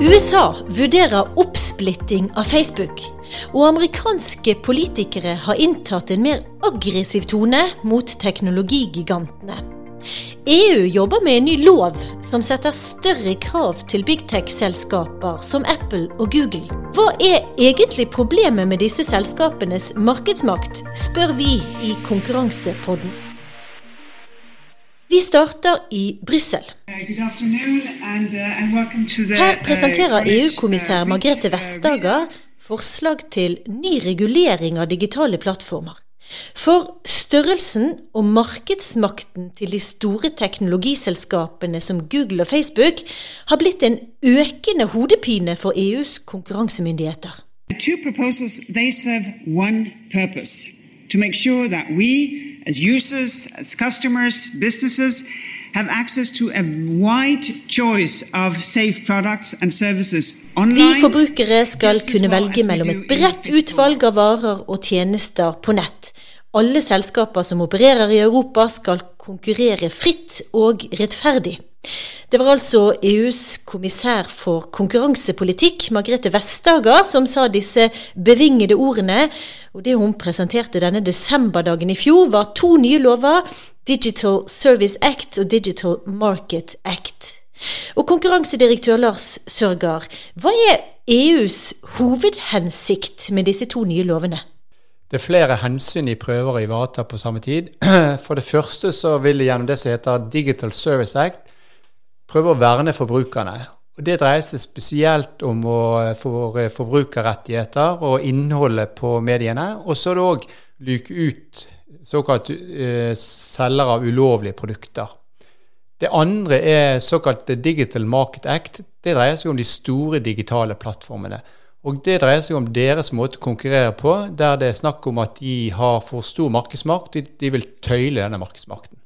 USA vurderer oppsplitting av Facebook, og amerikanske politikere har inntatt en mer aggressiv tone mot teknologigigantene. EU jobber med en ny lov som setter større krav til big tech-selskaper som Apple og Google. Hva er egentlig problemet med disse selskapenes markedsmakt, spør vi i Konkurransepodden. Vi starter i Brussel. Her presenterer EU-kommissær Margrethe Vestager forslag til ny regulering av digitale plattformer. For størrelsen og markedsmakten til de store teknologiselskapene som Google og Facebook har blitt en økende hodepine for EUs konkurransemyndigheter. two proposals they serve one purpose to make sure that we as users as customers businesses have access to a wide choice of safe products and services online Vi forbrukere skal kunne velge mellom et bredt utvalg av varer og tjenester på nett. Alle selskaper som opererer i Europa skal konkurrere fritt og rettferdig. Det var altså EUs kommissær for konkurransepolitikk, Margrethe Vestager, som sa disse bevingede ordene. Og det hun presenterte denne desemberdagen i fjor, var to nye lover, Digital Service Act og Digital Market Act. Og konkurransedirektør Lars Sørgaard, hva er EUs hovedhensikt med disse to nye lovene? Det er flere hensyn de prøver å ivareta på samme tid. For det første så vil de gjennom det som heter Digital Service Act prøve å verne forbrukerne. Og Det dreier seg spesielt om å, for forbrukerrettigheter og innholdet på mediene. Og så er det òg luke ut såkalt uh, selgere av ulovlige produkter. Det andre er såkalt Digital Market Act. Det dreier seg om de store digitale plattformene. Og Det dreier seg om deres måte å konkurrere på, der det er snakk om at de har for stor markedsmakt. De vil tøyle denne markedsmakten.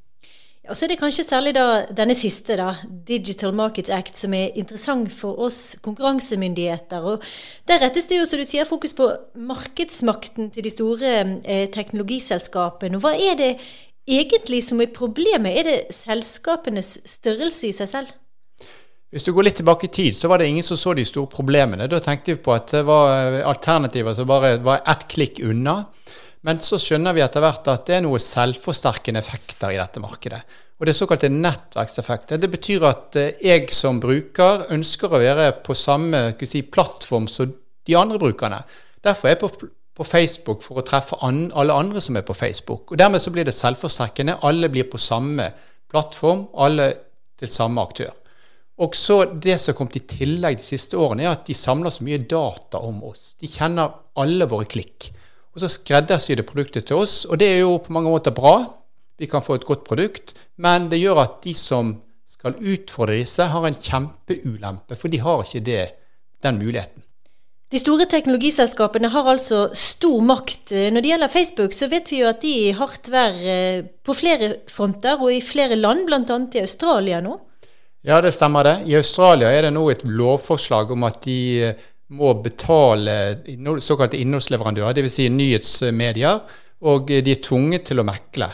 Og så er det kanskje særlig da denne siste, da, Digital Markets Act, som er interessant for oss konkurransemyndigheter. og Der rettes det jo, som du sier, fokus på markedsmakten til de store eh, teknologiselskapene. og Hva er det egentlig som er problemet? Er det selskapenes størrelse i seg selv? Hvis du går litt tilbake i tid, så var det ingen som så de store problemene. Da tenkte vi på at det var alternativer som bare var ett klikk unna. Men så skjønner vi etter hvert at det er noen selvforsterkende effekter i dette markedet. Og det er såkalte nettverkseffekter. Det betyr at eh, jeg som bruker ønsker å være på samme si, plattform som de andre brukerne. Derfor er jeg på, på Facebook for å treffe an, alle andre som er på Facebook. Og Dermed så blir det selvforsterkende. Alle blir på samme plattform, alle til samme aktør. Og så Det som har kommet i tillegg de siste årene, er at de samler så mye data om oss. De kjenner alle våre klikk. Og så skreddersyr det produktet til oss. Og det er jo på mange måter bra. Vi kan få et godt produkt. Men det gjør at de som skal utfordre disse, har en kjempeulempe. For de har ikke det, den muligheten. De store teknologiselskapene har altså stor makt. Når det gjelder Facebook, så vet vi jo at de er hardt vær eh, på flere fronter, og i flere land, bl.a. i Australia nå. Ja, det stemmer det. I Australia er det nå et lovforslag om at de eh, må betale såkalte innholdsleverandører, dvs. Si nyhetsmedier, og de er tvunget til å mekle.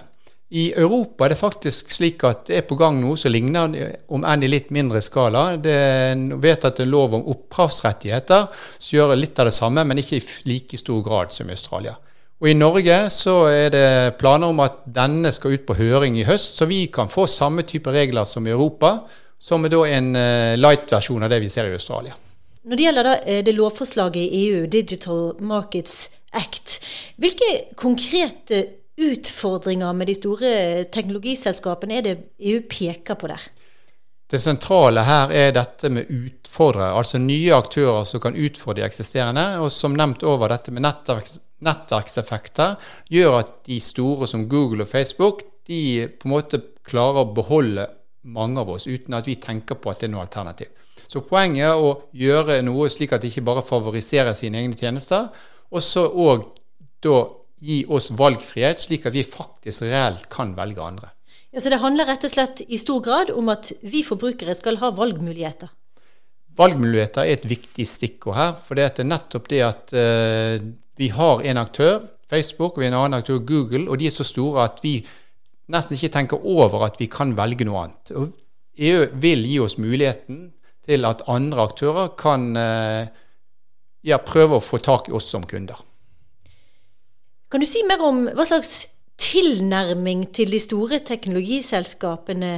I Europa er det faktisk slik at det er på gang noe som ligner, om enn i litt mindre skala. Det er vedtatt en lov om opphavsrettigheter som gjør litt av det samme, men ikke i like stor grad som i Australia. Og I Norge så er det planer om at denne skal ut på høring i høst, så vi kan få samme type regler som i Europa som er da en uh, light-versjon av det vi ser i Australia. Når det gjelder eh, det lovforslaget i EU, Digital Markets Act, hvilke konkrete utfordringer med de store teknologiselskapene er det EU peker på der? Det sentrale her er dette med utfordrere, altså nye aktører som kan utfordre de eksisterende. Og som nevnt over dette med nettverkseffekter, gjør at de store som Google og Facebook de på en måte klarer å beholde mange av oss, uten at vi tenker på at det er noe alternativ. Så poenget er å gjøre noe slik at de ikke bare favoriserer sine egne tjenester, og så òg da gi oss valgfrihet, slik at vi faktisk reelt kan velge andre. Ja, Så det handler rett og slett i stor grad om at vi forbrukere skal ha valgmuligheter? Valgmuligheter er et viktig stikkord her. For det er nettopp det at uh, vi har en aktør, Facebook, og en annen aktør, Google, og de er så store at vi nesten ikke tenker over at vi kan velge noe annet. Og EU vil gi oss muligheten til at andre aktører kan eh, ja, prøve å få tak i oss som kunder. Kan du si mer om hva slags tilnærming til de store teknologiselskapene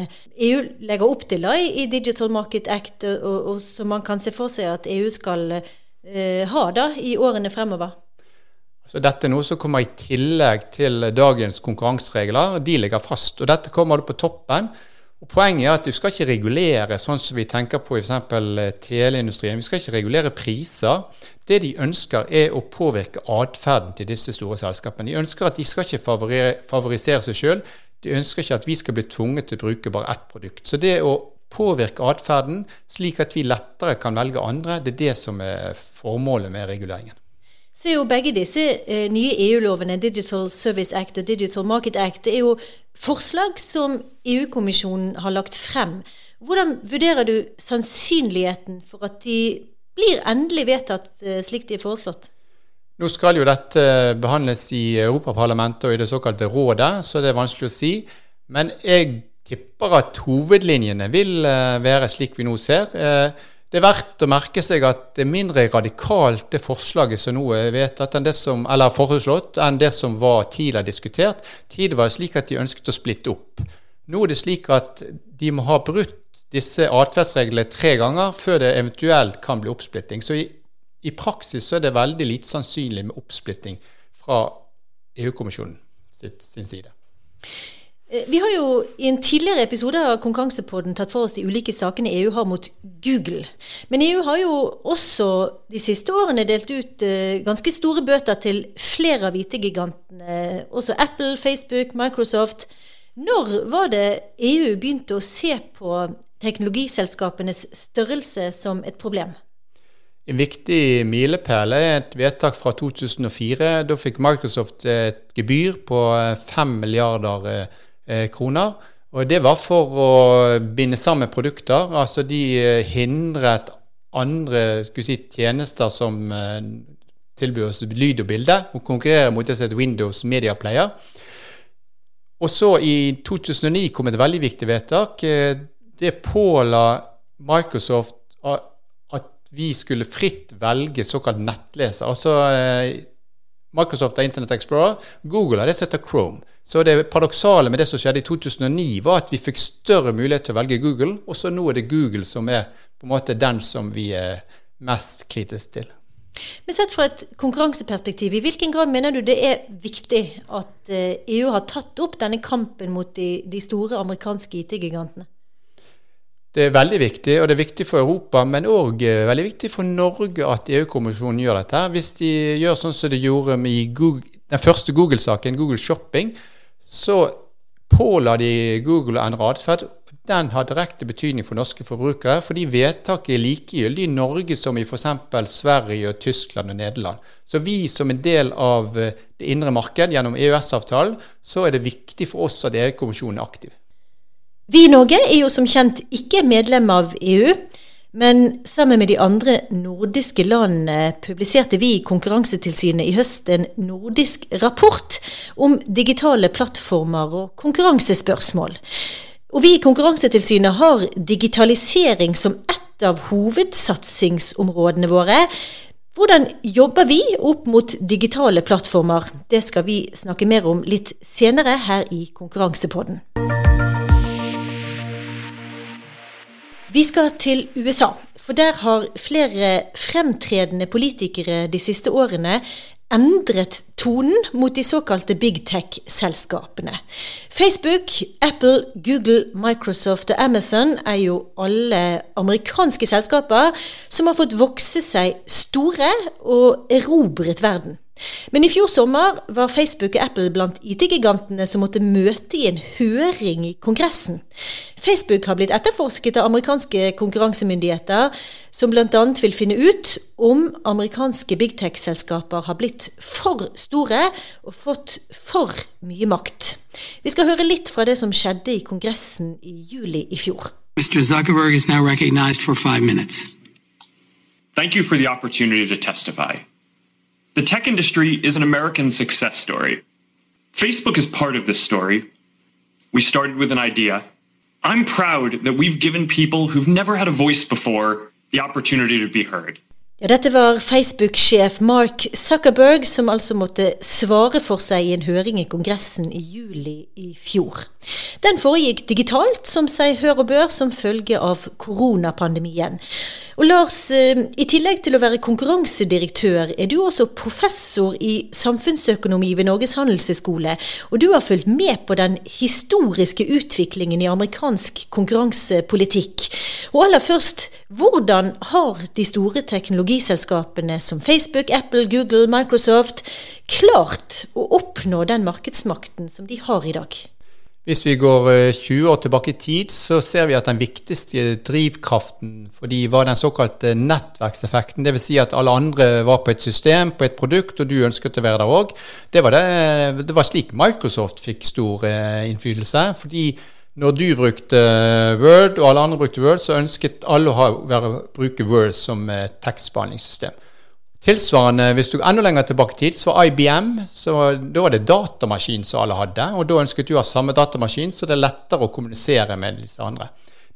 EU legger opp til da, i Digital Market Act, og, og som man kan se for seg at EU skal eh, ha da, i årene fremover? Så dette er noe som kommer i tillegg til dagens konkurranseregler. De ligger fast. og Dette kommer på toppen og Poenget er at du skal ikke regulere sånn som vi tenker på f.eks. Eh, teleindustrien. Vi skal ikke regulere priser. Det de ønsker, er å påvirke atferden til disse store selskapene. De ønsker at de skal ikke favorisere seg sjøl. De ønsker ikke at vi skal bli tvunget til å bruke bare ett produkt. Så det å påvirke atferden slik at vi lettere kan velge andre, det er det som er formålet med reguleringen. Så er jo begge disse eh, nye EU-lovene, Digital Service Act og Digital Market Act, det er jo forslag som EU-kommisjonen har lagt frem. Hvordan vurderer du sannsynligheten for at de blir endelig vedtatt eh, slik de er foreslått? Nå skal jo dette behandles i Europaparlamentet og i det såkalte rådet, så det er vanskelig å si. Men jeg tipper at hovedlinjene vil eh, være slik vi nå ser. Eh, det er verdt å merke seg at det er mindre radikalt det forslaget som nå er vedtatt, enn det som, eller foreslått, enn det som var tidligere diskutert. Tidligere var det slik at de ønsket å splitte opp. Nå er det slik at de må ha brutt disse atferdsreglene tre ganger før det eventuelt kan bli oppsplitting. Så i, i praksis så er det veldig lite sannsynlig med oppsplitting fra EU-kommisjonen sin side. Eh, vi har jo i en tidligere episode av Konkurransepodden tatt for oss de ulike sakene EU har mot Google. Men EU har jo også de siste årene delt ut uh, ganske store bøter til flere av IT-gigantene. Også Apple, Facebook, Microsoft. Når var det EU begynte å se på teknologiselskapenes størrelse som et problem? En viktig milepæl er et vedtak fra 2004. Da fikk Microsoft et gebyr på 5 milliarder kroner Eh. Og det var for å binde sammen produkter. Altså de eh, hindret andre si, tjenester som eh, tilbyr oss lyd og bilde, å konkurrere mot det som heter Windows Media Player. Og så i 2009 kom et veldig viktig vedtak. Det påla Microsoft at vi skulle fritt velge såkalt nettleser. Altså Microsoft har Internet Explorer, Google har det som heter Chrome. Så det paradoksale med det som skjedde i 2009, var at vi fikk større mulighet til å velge Google, og så nå er det Google som er på en måte den som vi er mest kritiske til. Men sett fra et konkurranseperspektiv, i hvilken grad mener du det er viktig at EU eh, e har tatt opp denne kampen mot de, de store amerikanske IT-gigantene? Det er veldig viktig, og det er viktig for Europa, men òg eh, veldig viktig for Norge at EU-kommisjonen gjør dette. Hvis de gjør sånn som de gjorde med Google, den første Google-saken, Google Shopping, så påla de Google en radferd. Den har direkte betydning for norske forbrukere, fordi vedtaket er likegyldig i Norge som i f.eks. Sverige, og Tyskland og Nederland. Så vi som en del av eh, det indre marked gjennom EØS-avtalen, så er det viktig for oss at EU-kommisjonen er aktiv. Vi i Norge er jo som kjent ikke medlem av EU, men sammen med de andre nordiske landene publiserte vi i Konkurransetilsynet i høst en nordisk rapport om digitale plattformer og konkurransespørsmål. Og vi i Konkurransetilsynet har digitalisering som ett av hovedsatsingsområdene våre. Hvordan jobber vi opp mot digitale plattformer? Det skal vi snakke mer om litt senere her i Konkurransepodden. Vi skal til USA, for der har flere fremtredende politikere de siste årene endret tonen mot de såkalte big tech-selskapene. Facebook, Apple, Google, Microsoft og Amazon er jo alle amerikanske selskaper som har fått vokse seg store og erobret verden. Men i fjor sommer var Facebook og Apple blant IT-gigantene som måtte møte i en høring i Kongressen. Facebook har blitt etterforsket av amerikanske konkurransemyndigheter, som bl.a. vil finne ut om amerikanske big tech-selskaper har blitt for store og fått for mye makt. Vi skal høre litt fra det som skjedde i Kongressen i juli i fjor. Mr. Zuckerberg is now recognized for five minutes. Thank you for the opportunity to testify. The tech industry is an American success story. Facebook is part of this story. We started with an idea, I'm proud that we've given people who've never had a voice before the opportunity to be heard. Ja, dette var Facebook-sjef Mark Zuckerberg, som altså måtte svare for seg i en høring i Kongressen i juli i fjor. Den foregikk digitalt, som seg hør og bør, som følge av koronapandemien. Og Lars, eh, i tillegg til å være konkurransedirektør, er du også professor i samfunnsøkonomi ved Norges handelshøyskole. Og du har fulgt med på den historiske utviklingen i amerikansk konkurransepolitikk. Og aller først, hvordan har de store teknologiselskapene som Facebook, Apple, Google, Microsoft klart å oppnå den markedsmakten som de har i dag? Hvis vi går 20 eh, år tilbake i tid, så ser vi at den viktigste drivkraften for de var den såkalte nettverkseffekten. Dvs. Si at alle andre var på et system, på et produkt, og du ønsket å være der òg. Det, det, det, var slik Microsoft fikk stor eh, innflytelse. fordi når du brukte Word, og alle andre brukte Word, så ønsket alle å ha, være, bruke Word som eh, tekstbehandlingssystem. Tilsvarende, hvis du enda lenger tilbake i tid, så var IBM så Da var det datamaskin som alle hadde. Og da ønsket du å ha samme datamaskin, så det er lettere å kommunisere med disse andre.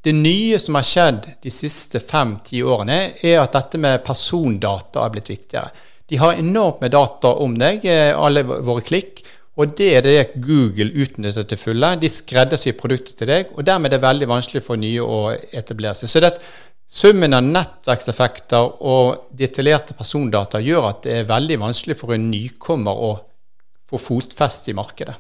Det nye som har skjedd de siste fem-ti årene, er at dette med persondata er blitt viktigere. De har enormt med data om deg, eh, alle våre klikk. Og det er det Google utnytter til fulle. De skreddersyr produktet til deg, og dermed er det veldig vanskelig for nye å etablere seg. Så det, Summen av nettverkseffekter og detaljerte persondata gjør at det er veldig vanskelig for en nykommer å få fotfeste i markedet.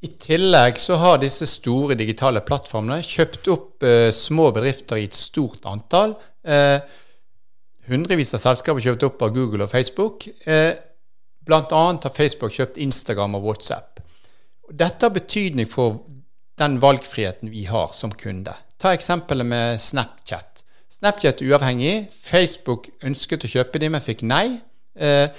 I tillegg så har disse store digitale plattformene kjøpt opp eh, små bedrifter i et stort antall. Eh, hundrevis av selskaper kjøpt opp av Google og Facebook. Eh, Bl.a. har Facebook kjøpt Instagram og WhatsApp. Dette har betydning for den valgfriheten vi har som kunde. Ta eksempelet med Snapchat. Snapchat uavhengig. Facebook ønsket å kjøpe de, men fikk nei. Eh,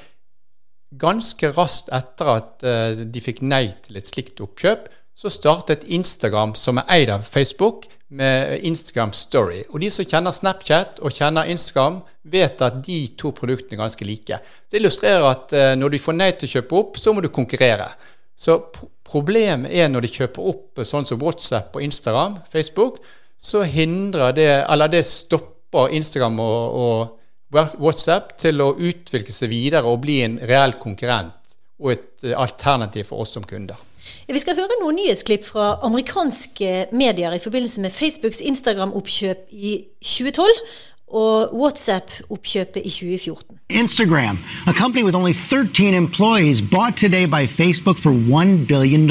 ganske raskt etter at eh, de fikk nei til et slikt oppkjøp, så startet Instagram, som er eid av Facebook, med Instagram Story. Og de som kjenner Snapchat og kjenner Instagram, vet at de to produktene er ganske like. Det illustrerer at eh, når du får nei til å kjøpe opp, så må du konkurrere. Så problemet er når de kjøper opp sånn som WhatsApp og Instagram, Facebook, så hindrer det, eller det stopper Instagram og, og WhatsApp til å utvikle seg videre og bli en reell konkurrent og et eh, alternativ for oss som kunder. Vi skal høre noen nyhetsklipp fra amerikanske medier i forbindelse med Facebooks Instagram-oppkjøp i 2012 og WhatsApp-oppkjøpet i 2014. Instagram, a company with only 13 employees, bought today by Facebook for $1 billion.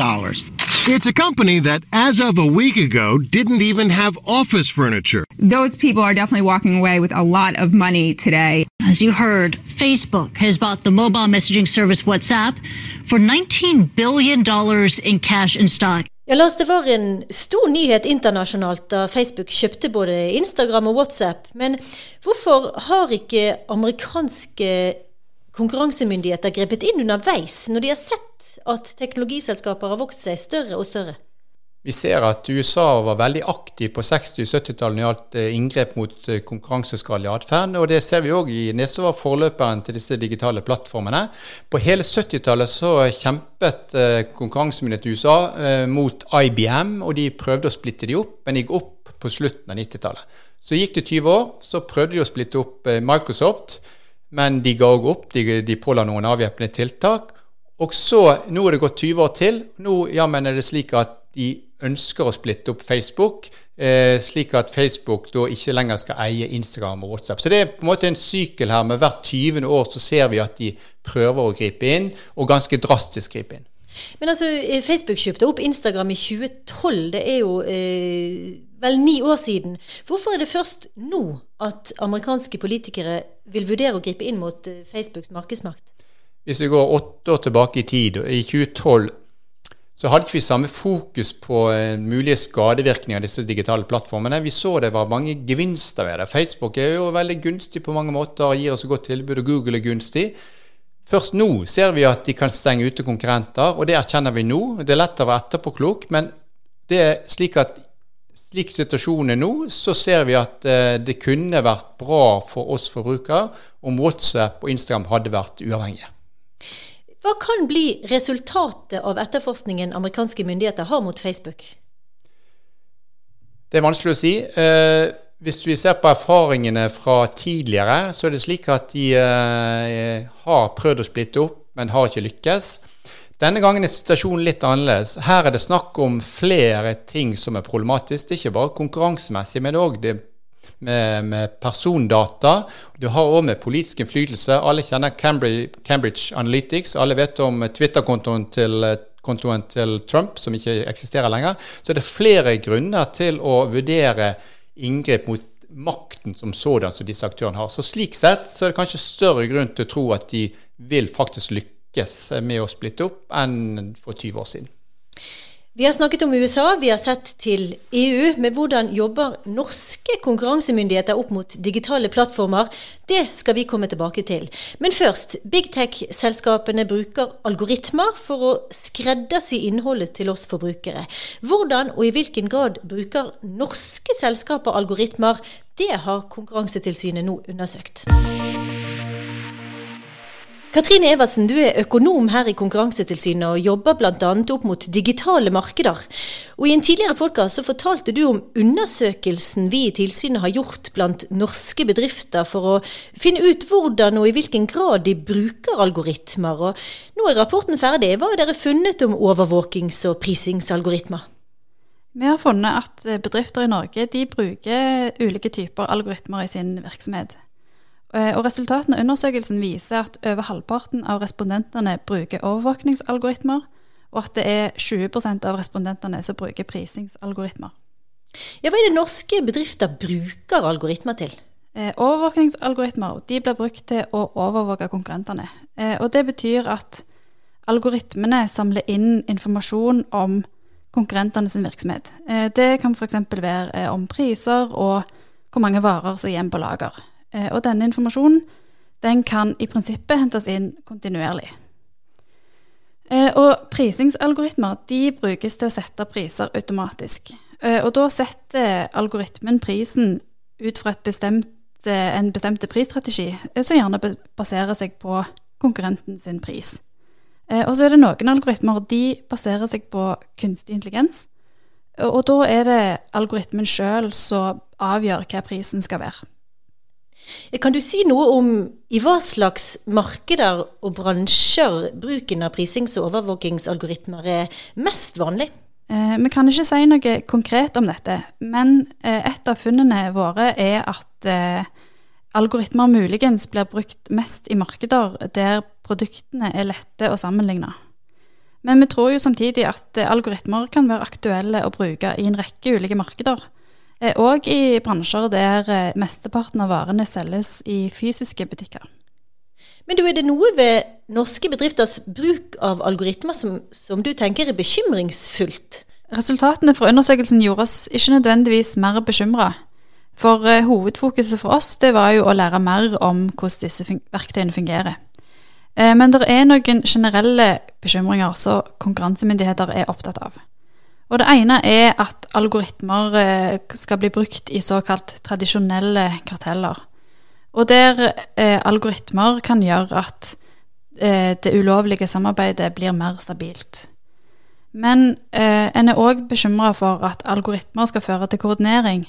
It's a company that, as of a week ago, didn't even have office furniture. Those people are definitely walking away with a lot of money today. As you heard, Facebook has bought the mobile messaging service WhatsApp for $19 billion in cash and stock. Ja, Lars, Det var en stor nyhet internasjonalt da Facebook kjøpte både Instagram og WhatsApp. Men hvorfor har ikke amerikanske konkurransemyndigheter grepet inn underveis, når de har sett at teknologiselskaper har vokst seg større og større? Vi ser at USA var veldig aktiv på 60- og 70-tallet når det gjaldt eh, inngrep mot eh, konkurranseskadelig atferd. Og det ser vi òg i Nesse var forløperen til disse digitale plattformene. På hele 70-tallet så kjempet eh, konkurransemyndighet i USA mot IBM, og de prøvde å splitte de opp, men de gikk opp på slutten av 90-tallet. Så gikk det 20 år, så prøvde de å splitte opp Microsoft, men de ga òg opp. De, de påla noen avvæpnede tiltak. Og så, nå er det gått 20 år til. Nå jammen er det slik at de ønsker å splitte opp Facebook, eh, slik at Facebook da ikke lenger skal eie Instagram og WhatsApp. Så det er på en måte en sykkel her. Med hvert 20. år så ser vi at de prøver å gripe inn, og ganske drastisk gripe inn. Men altså, eh, Facebook kjøpte opp Instagram i 2012. Det er jo eh, vel ni år siden. Hvorfor er det først nå at amerikanske politikere vil vurdere å gripe inn mot eh, Facebooks markedsmakt? Hvis vi går åtte år tilbake i tid, i 2012, så hadde ikke vi samme fokus på eh, mulige skadevirkninger av disse digitale plattformene. Vi så det var mange gevinster ved det. Facebook er jo veldig gunstig på mange måter, og gir oss et godt tilbud, og Google er gunstig. Først nå ser vi at de kan stenge ute konkurrenter, og det erkjenner vi nå. Det er lett å være etterpåklok, men det er slik at slik situasjonen er nå, så ser vi at eh, det kunne vært bra for oss forbrukere om WhatsApp og Instagram hadde vært uavhengige. Hva kan bli resultatet av etterforskningen amerikanske myndigheter har mot Facebook? Det er vanskelig å si. Eh, hvis vi ser på erfaringene fra tidligere, så er det slik at de eh, har prøvd å splitte opp, men har ikke lykkes. Denne gangen er situasjonen litt annerledes. Her er det snakk om flere ting som er problematisk. Det er ikke bare konkurransemessig, men òg det med, med, persondata. Du har òg med politisk innflytelse. Alle kjenner Cambridge, Cambridge Analytics. Alle vet om Twitter-kontoen til, kontoen til Trump, som ikke eksisterer lenger. Så det er flere grunner til å vurdere inngrep mot makten som sådan som disse aktørene har. Så Slik sett så er det kanskje større grunn til å tro at de vil faktisk lykkes med å splitte opp enn for 20 år siden. Vi har snakket om USA, vi har sett til EU. Men hvordan jobber norske konkurransemyndigheter opp mot digitale plattformer? Det skal vi komme tilbake til. Men først, big tech-selskapene bruker algoritmer for å skreddersy innholdet til oss forbrukere. Hvordan og i hvilken grad bruker norske selskaper algoritmer? Det har Konkurransetilsynet nå undersøkt. Katrine Evertsen, du er økonom her i Konkurransetilsynet og jobber bl.a. opp mot digitale markeder. Og I en tidligere podkast fortalte du om undersøkelsen vi i tilsynet har gjort blant norske bedrifter for å finne ut hvordan og i hvilken grad de bruker algoritmer. Og nå er rapporten ferdig. Hva har dere funnet om overvåkings- og prisingsalgoritmer? Vi har funnet at bedrifter i Norge bruker ulike typer algoritmer i sin virksomhet. Eh, og Resultatene av undersøkelsen viser at over halvparten av respondentene bruker overvåkningsalgoritmer, og at det er 20 av respondentene som bruker prisingsalgoritmer. Ja, Hva er det norske bedrifter bruker algoritmer til? Eh, overvåkningsalgoritmer de blir brukt til å overvåke konkurrentene. Eh, og Det betyr at algoritmene samler inn informasjon om konkurrentene sin virksomhet. Det kan f.eks. være om priser og hvor mange varer som er igjen på lager. Eh, og denne informasjonen den kan i prinsippet hentes inn kontinuerlig. Eh, og prisingsalgoritmer de brukes til å sette priser automatisk. Eh, og da setter algoritmen prisen ut fra bestemt, en bestemt prisstrategi, som gjerne baserer seg på konkurrenten sin pris. Og så er det noen algoritmer de baserer seg på kunstig intelligens. Og da er det algoritmen sjøl som avgjør hva prisen skal være. Kan du si noe om i hva slags markeder og bransjer bruken av prisings- og overvåkingsalgoritmer er mest vanlig? Eh, vi kan ikke si noe konkret om dette, men eh, et av funnene våre er at eh, algoritmer muligens blir brukt mest i markeder der produktene er lette å sammenligne. Men vi tror jo samtidig at algoritmer kan være aktuelle å bruke i en rekke ulike markeder. Og eh, i bransjer der eh, mesteparten av varene selges i fysiske butikker. Men du, er det noe ved norske bedrifters bruk av algoritmer som, som du tenker er bekymringsfullt? Resultatene fra undersøkelsen gjorde oss ikke nødvendigvis mer bekymra. For uh, hovedfokuset for oss det var jo å lære mer om hvordan disse fun verktøyene fungerer. Men det er noen generelle bekymringer som konkurransemyndigheter er opptatt av. Og Det ene er at algoritmer eh, skal bli brukt i såkalt tradisjonelle karteller. Og der eh, algoritmer kan gjøre at eh, det ulovlige samarbeidet blir mer stabilt. Men eh, en er òg bekymra for at algoritmer skal føre til koordinering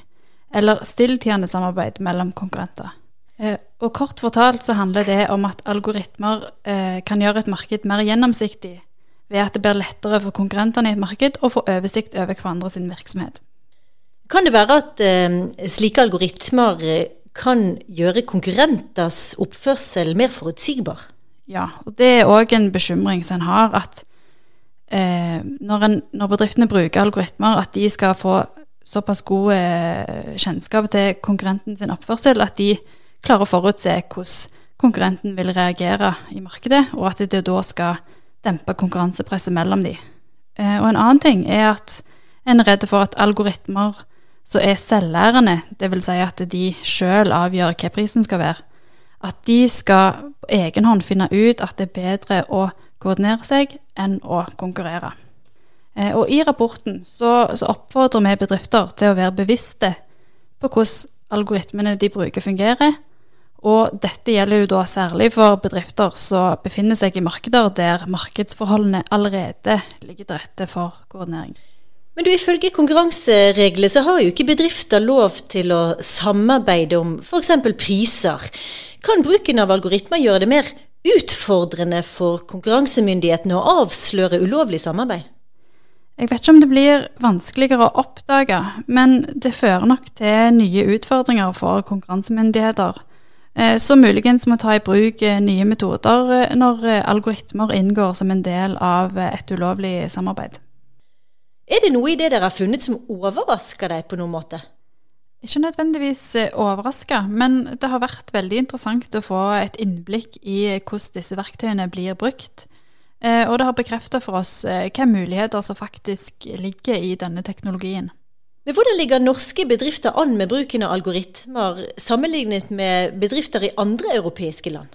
eller stilltiende samarbeid mellom konkurrenter. Eh, og Kort fortalt så handler det om at algoritmer eh, kan gjøre et marked mer gjennomsiktig ved at det blir lettere for konkurrentene i et marked å få oversikt over hverandre sin virksomhet. Kan det være at eh, slike algoritmer eh, kan gjøre konkurrenters oppførsel mer forutsigbar? Ja, og det er òg en bekymring som en har, at eh, når, en, når, bedriftene bruker algoritmer, at de skal få såpass god eh, kjennskap til konkurrenten sin oppførsel at de klarer å forutse hvordan konkurrenten vil reagere i markedet, og at det da skal dempe konkurransepresset mellom de. Eh, og en annen ting er at en er redd for at algoritmer som er selvlærende, dvs. Si at de sjøl avgjør hva prisen skal være, at de skal på egen hånd finne ut at det er bedre å koordinere seg enn å konkurrere. Eh, og i rapporten så, så oppfordrer vi bedrifter til å være bevisste på hvordan algoritmene de bruker, fungerer, og dette gjelder jo da særlig for bedrifter som befinner seg i markeder der markedsforholdene allerede ligger til rette for koordinering. Men du, ifølge konkurransereglene så har jo ikke bedrifter lov til å samarbeide om f.eks. priser. Kan bruken av algoritmer gjøre det mer utfordrende for konkurransemyndighetene å avsløre ulovlig samarbeid? Jeg vet ikke om det blir vanskeligere å oppdage, men det fører nok til nye utfordringer for konkurransemyndigheter. Eh, som muligens må ta i bruk eh, nye metoder eh, når algoritmer inngår som en del av et ulovlig samarbeid. Er det noe i det dere har funnet som overrasker deg på noen måte? Ikke nødvendigvis overraska, men det har vært veldig interessant å få et innblikk i hvordan disse verktøyene blir brukt. Og det har bekrefta for oss hvilke muligheter som faktisk ligger i denne teknologien. Men hvordan ligger norske bedrifter an med bruken av algoritmer sammenlignet med bedrifter i andre europeiske land?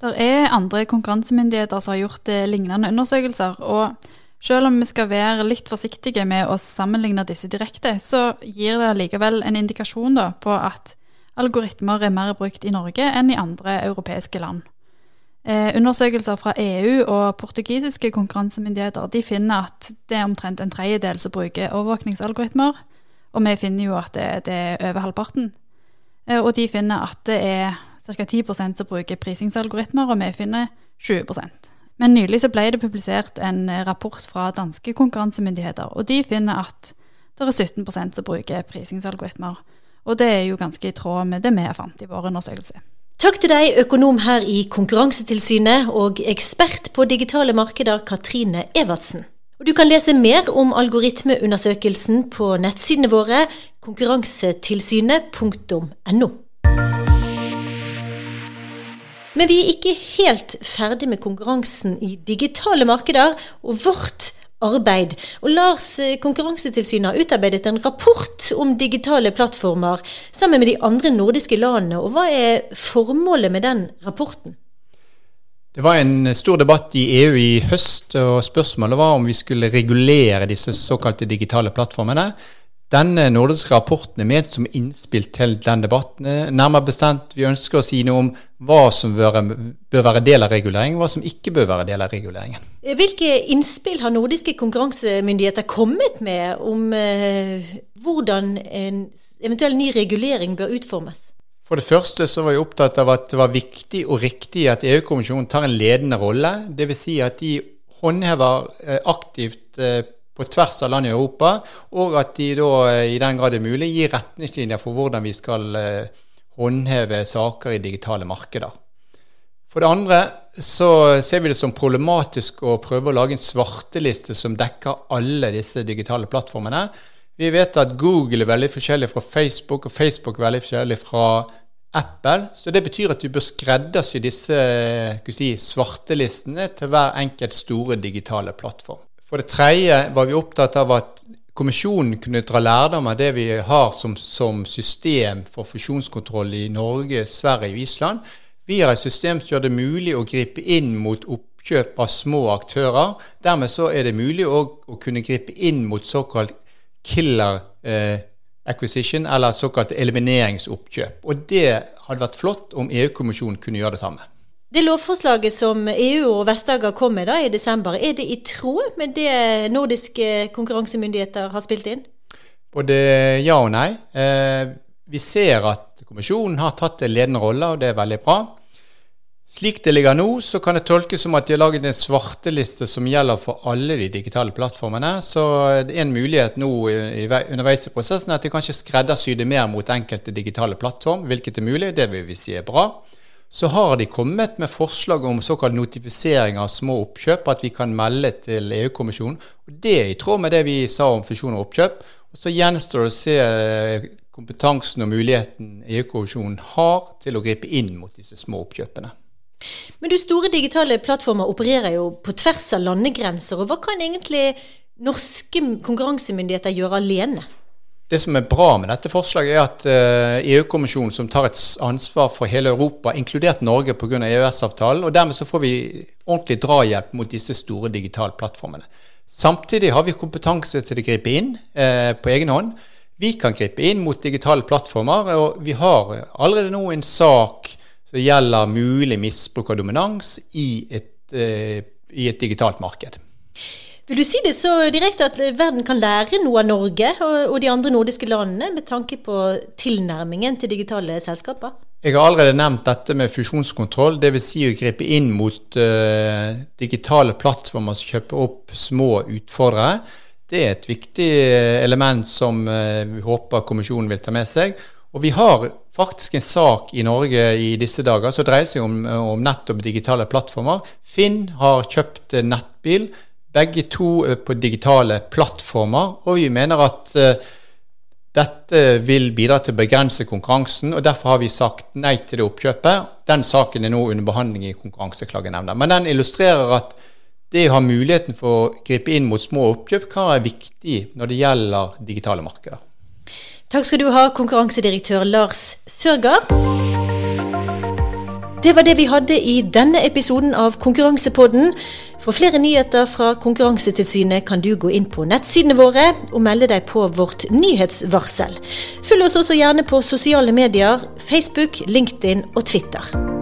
Det er andre konkurransemyndigheter som har gjort eh, lignende undersøkelser. og selv om vi skal være litt forsiktige med å sammenligne disse direkte, så gir det likevel en indikasjon da, på at algoritmer er mer brukt i Norge enn i andre europeiske land. Eh, undersøkelser fra EU og portugisiske konkurransemyndigheter de finner at det er omtrent en tredjedel som bruker overvåkningsalgoritmer, og vi finner jo at det, det er over halvparten. Eh, og de finner at det er ca. 10% som bruker prisingsalgoritmer, og vi finner 20% Men nylig så ble det publisert en rapport fra danske konkurransemyndigheter, og de finner at det er 17% som bruker prisingsalgoritmer. Og det er jo ganske i tråd med det vi fant i vår undersøkelse. Takk til deg, økonom her i Konkurransetilsynet og ekspert på digitale markeder, Katrine Evertsen. Og du kan lese mer om algoritmeundersøkelsen på nettsidene våre konkurransetilsynet.no. Men vi er ikke helt ferdig med konkurransen i digitale markeder, og vårt arbeid. Og Lars eh, Konkurransetilsynet har utarbeidet en rapport om digitale plattformer sammen med de andre nordiske landene. Og hva er formålet med den rapporten? Det var en stor debatt i EU i høst, og spørsmålet var om vi skulle regulere disse såkalte digitale plattformene. Denne nordiske rapporten er ment som innspill til den debatten. Nærmere bestemt, vi ønsker å si noe om hva som bør, være del av reguleringen, og hva som ikke bør være del av reguleringen. Hvilke innspill har nordiske konkurransemyndigheter kommet med om eh, hvordan en eventuell ny regulering bør utformes? For det første så var jeg opptatt av at det var viktig og riktig at EU-kommisjonen tar en ledende rolle. Dvs. Si at de håndhever eh, aktivt eh, på tvers av land i Europa, og at de da eh, i den grad det er mulig gir retningslinjer for hvordan vi skal håndheve saker i digitale markeder. For det andre så ser vi det som problematisk å prøve å lage en svarteliste som dekker alle disse digitale plattformene. Vi vet at Google er veldig forskjellig fra Facebook, og Facebook er veldig forskjellig fra Apple. Så det betyr at du bør skreddersy disse si, svartelistene til hver enkelt store digitale plattform. For det tredje var vi opptatt av at kommisjonen kunne dra lærdom av det vi har som, som system for fusjonskontroll i Norge, Sverige og Island. Vi har et system som gjør det mulig å gripe inn mot oppkjøp av små aktører. Dermed så er det mulig å, kunne gripe inn mot såkalt killer eh, acquisition, eller såkalt elimineringsoppkjøp. Og det hadde vært flott om EU-kommisjonen kunne gjøre det samme. Det lovforslaget som EU og Vest-Agder kom med da i desember, er det i tråd med det nordiske konkurransemyndigheter har spilt inn? Både ja og nei. Eh, vi ser at kommisjonen har tatt en ledende rolle, og det er veldig bra. Slik det ligger nå, så kan det tolkes som at de har laget en svarteliste som gjelder for alle de digitale plattformene. Så er en mulighet nå underveis i prosessen at de kanskje skreddersyr det mer mot enkelte digitale plattform, hvilket er mulig. Det vil vi si er bra. Så har de kommet med forslag om såkalt notifisering av små oppkjøp, at vi kan melde til EU-kommisjonen. Det er i tråd med det vi sa om fusjon og oppkjøp. Og Så gjenstår det å se eh, kompetansen og muligheten EU-kommisjonen har til å gripe inn mot disse små oppkjøpene. Men du, store digitale plattformer opererer jo på tvers av landegrenser. og Hva kan egentlig norske konkurransemyndigheter gjøre alene? Det som er bra med dette forslaget, er at eh, EU-kommisjonen, som tar et ansvar for hele Europa, inkludert Norge pga. EØS-avtalen, og dermed så får vi ordentlig drahjelp mot disse store digitale plattformene. Samtidig har vi kompetanse til å gripe inn eh, på egen hånd. Vi kan gripe inn mot digitale plattformer, og vi har allerede nå en sak som gjelder mulig misbruk av dominans i et, eh, i et digitalt marked. Vil du si det så direkte at verden kan lære noe av Norge og de andre nordiske landene med tanke på tilnærmingen til digitale selskaper? Jeg har allerede nevnt dette med fusjonskontroll, dvs. Si å gripe inn mot uh, digitale plattformer som kjøper opp små utfordrere. Det er et viktig element som uh, vi håper kommisjonen vil ta med seg. Og vi har faktisk en sak i Norge i disse dager som dreier seg om, om nettopp digitale plattformer. Finn har kjøpt nettbil, begge to på digitale plattformer. Og vi mener at uh, dette vil bidra til å begrense konkurransen, og derfor har vi sagt nei til det oppkjøpet. Den saken er nå under behandling i Konkurranseklagenemnda. Men den illustrerer at det å ha muligheten for å gripe inn mot små oppkjøp kan være viktig når det gjelder digitale markeder. Takk skal du ha, konkurransedirektør Lars Sørgaard. Det var det vi hadde i denne episoden av Konkurransepodden. For flere nyheter fra Konkurransetilsynet kan du gå inn på nettsidene våre og melde deg på vårt nyhetsvarsel. Følg oss også gjerne på sosiale medier, Facebook, LinkedIn og Twitter.